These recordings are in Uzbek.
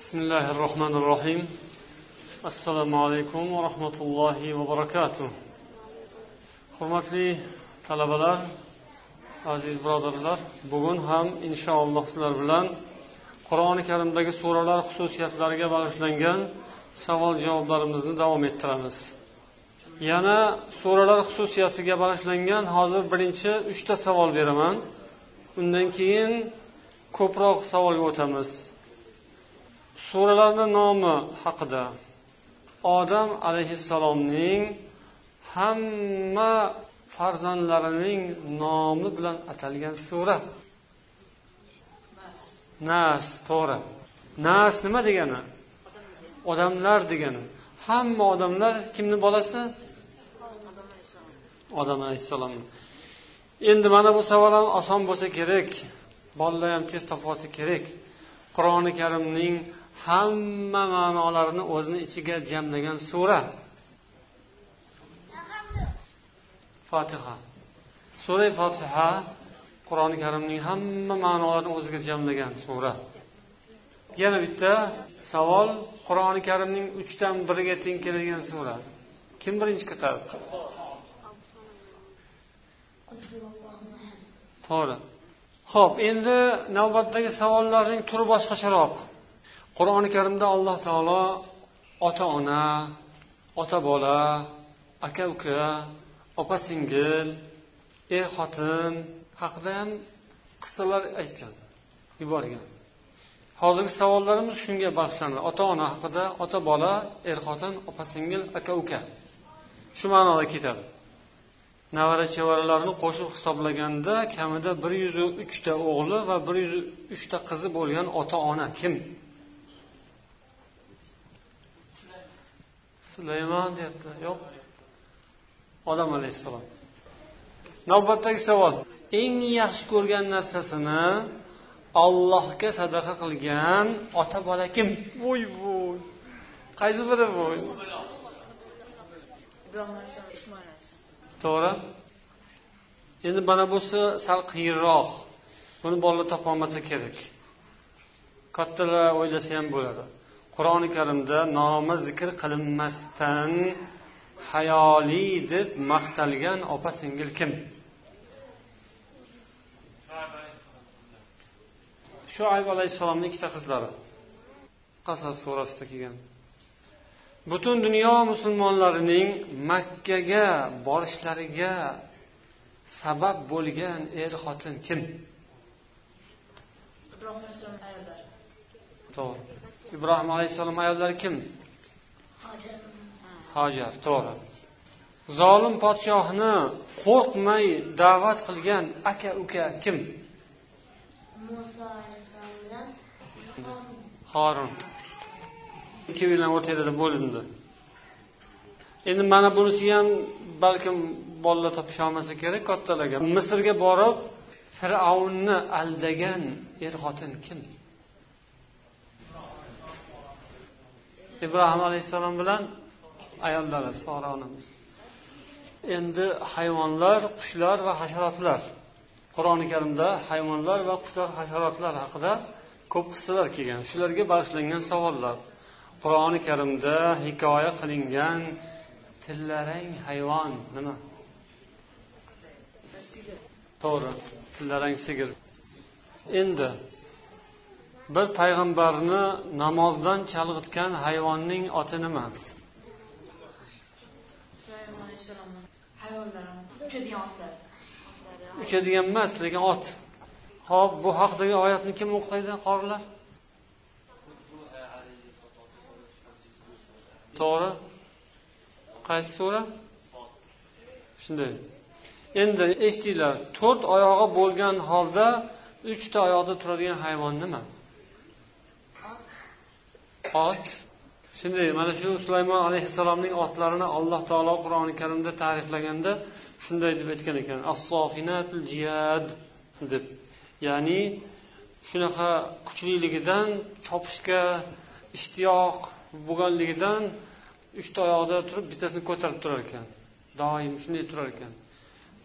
بسم الله الرحمن الرحيم السلام عليكم ورحمة الله وبركاته hurmatli talabalar aziz birodarlar bugun ham inshaalloh sizlar bilan qur'oni karimdagi suralar xususiyatlariga bag'ishlangan savol javoblarimizni davom ettiramiz yana suralar xususiyatiga bag'ishlangan hozir birinchi uchta savol beraman undan keyin ko'proq savolga o'tamiz Suralarni nomi haqida odam alayhissalomning hamma farzandlarining nomi bilan atalgan sura. Nas. To'g'ri. Nas nima degani? Odamlar degani. Hamma odamlar kimni bolasi? Odam alayhissalom. Endi mana bu savol ham oson bo'lsa kerak. Bolalar ham tez topib olsa kerak. Qur'oni karimning hamma ma'nolarini o'zini ichiga jamlagan sura. Fotiha sura fotiha qur'oni karimning hamma ma'nolarini o'ziga jamlagan sura. Yana bitta savol qur'oni karimning uchdan biriga teng keladigan sura. Kim birinchi ko'tardi to'g'ri. Ho'p endi navbatdagi savollarning turi boshqacharoq. Qur'oni karimda alloh taolo ota ona ota bola aka uka opa singil er xotin haqida ham qissalar aytgan yuborgan. Hozirgi savollarimiz shunga bag'ishlanadi. Ota ona haqida ota bola er xotin opa singil aka uka shu ma'noda ketadi. Navara chevaralarni qo'shib hisoblaganda kamida bir yuz uchta o'g'li va bir yuz uchta qizi bo'lgan ota ona kim? Sulaymon deyapti. Yo'q. Odam alayhissalom. Navbatdagi savol. Eng yaxshi ko'rgan narsasini ollohga sadaqa qilgan ota bola kim? Voy voy. Qaysi biri bu to'g'ri. Endi mana busi sal qiyinroq. Buni bolalar topolmasa kerak. Kattalar o'ylasa ham bo'ladi qur'oni karimda nomi zikr qilinmasdan hayoliy deb maqtalgan opa singil kim? Shuayb alayhissalomni ikkita qizlari. Qasas surasida kelgan. Butun dunyo musulmonlarining makkaga borishlariga sabab bo'lgan er xotin kim? To'g'ri ibrohim alayhissalom ayollari kim? Hojar to'g'ri. Zolim podshohni qo'rqmay da'vat qilgan aka uka kim? Horun ikkovilar o'rtalarida bo'lindi endi mana bunisi ham balkim bolalar topisha olmasa kerak kattalarga. Misrga borib fir'avnni aldagan er xotin kim ibrohim alayhissalom bilan ayollari sora onamiz. Endi hayvonlar qushlar va hasharotlar. Qur'oni karimda hayvonlar va qushlar hasharotlar haqida ko'p qissalar kelgan. Shularga bag'ishlangan savollar. Qur'oni karimda hikoya qilingan tillarang hayvon nima? To'g'ri tillarang sigir. Endi bir payg'ambarni namozdan chalg'itgan hayvonning oti nima? Uchadigan emas lekin ot. Ho'p bu haqidagi oyatni kim o'qiydi qorilar? To'g'ri. Qaysi sura? Shunday. Endi eshitinglar to'rt oyog'i bo'lgan holda uchta oyoqda turadigan hayvon nima? Ot. Shunday mana shu sulaymon alayhissalomning otlarini alloh taolo qur'oni karimda ta'riflaganda shunday deb aytgan ekan assofinatul jiyad deb. Ya'ni shunaqa kuchliligidan chopishga ishtiyoq bo'lganligidan uchta oyoqda turib bittasini ko'tarib turar ekan doim shunday turar ekan.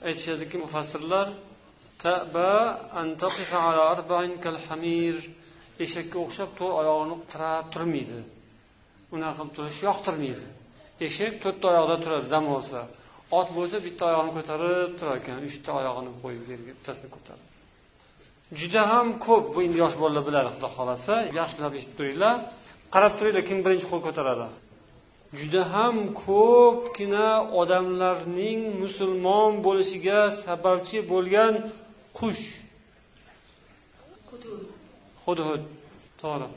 Aytishadiki mufassirlar eshakka o'xshab to'rt oyog'ini tirab turmaydi. Unaqa qilib turish yoqtirmaydi. Eshak to'rtta oyoqda turadi dam olsa. Ot bo'lsa bitta oyog'ini ko'tarib turar ekan uchta oyog'ini qo'yib yerga bittasini ko'tarib. Juda ham ko'p bu endi yosh bolalar biladi xudo xohlasa. Yaxshilab eshitib turinglar. Qarab turinglar kim birinchi qo'l ko'taradi. Juda ham ko'pgina odamlarning musulmon bo'lishiga sababchi bo'lgan qush. Hudhud to'g'ri.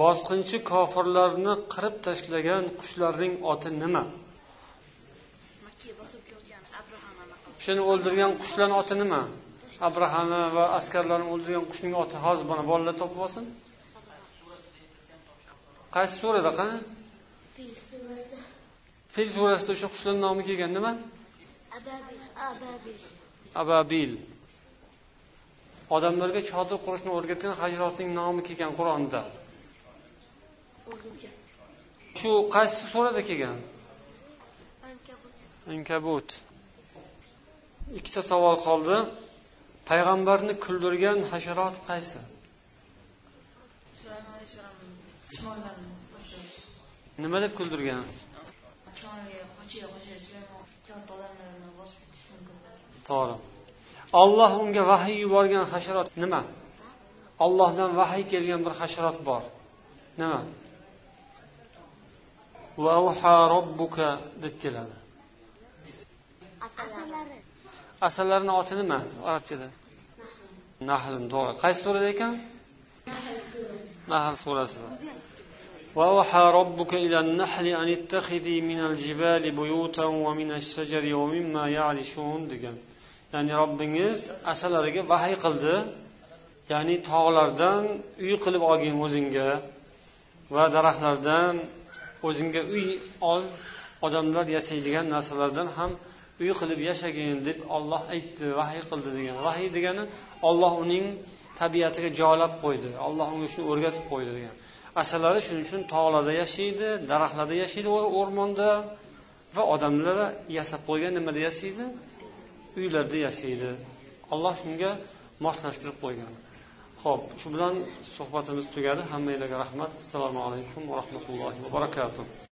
Bosqinchi kofirlarni qirib tashlagan qushlarning oti nima? O'shani o'ldirgan qushlarni oti nima? Abrahani va askarlarni o'ldirgan qushning oti hozir mana bolalar topib olsin. Qaysi surada qani? Fil surasida. O'sha qushlarni nomi kelgan nima? Ababil odamlarga chodir qurishni o'rgatgan hajrotning nomi kelgan qur'onda. Shu qaysi surada kelgan? Ankabut. Ikkita savol qoldi. Payg'ambarni kuldirgan hasharot qaysi? Nima deb kuldirgan? To'g'ri olloh unga vahiy yuborgan hasharot nima ollohdan vahiy kelgan bir hasharot bor nima robbuka deb keladi asallarni oti nima arabchada nahl to'g'ri qaysi surada ekan nahl surasi وأوحى ربك إلى النحل أن اتخذي من الجبال بيوتا ومن الشجر ومما يعرشون degan ya'ni robbingiz asalariga vahiy qildi. Ya'ni tog'lardan uy qilib olgin o'zingga va daraxtlardan o'zingga uy ol. Odamlar yashaydigan narsalardan ham uy qilib yashagin deb olloh aytdi vahiy qildi degan. Vahiy degani olloh uning tabiatiga joylab qo'ydi. Olloh unga shuni o'rgatib qo'ydi degan. Asalari shuning uchun tog'larda yashaydi daraxtlarda yashaydi o'rmonda va odamlar yasab qo'ygan nimada yashaydi? Uylarda yashaydi. Alloh shunga moslashtirib qo'ygan. Ho'p shu bilan suhbatimiz tugadi. Hammanglarga rahmat. Assalomu alaykum va rahmatullohi va barakatuh.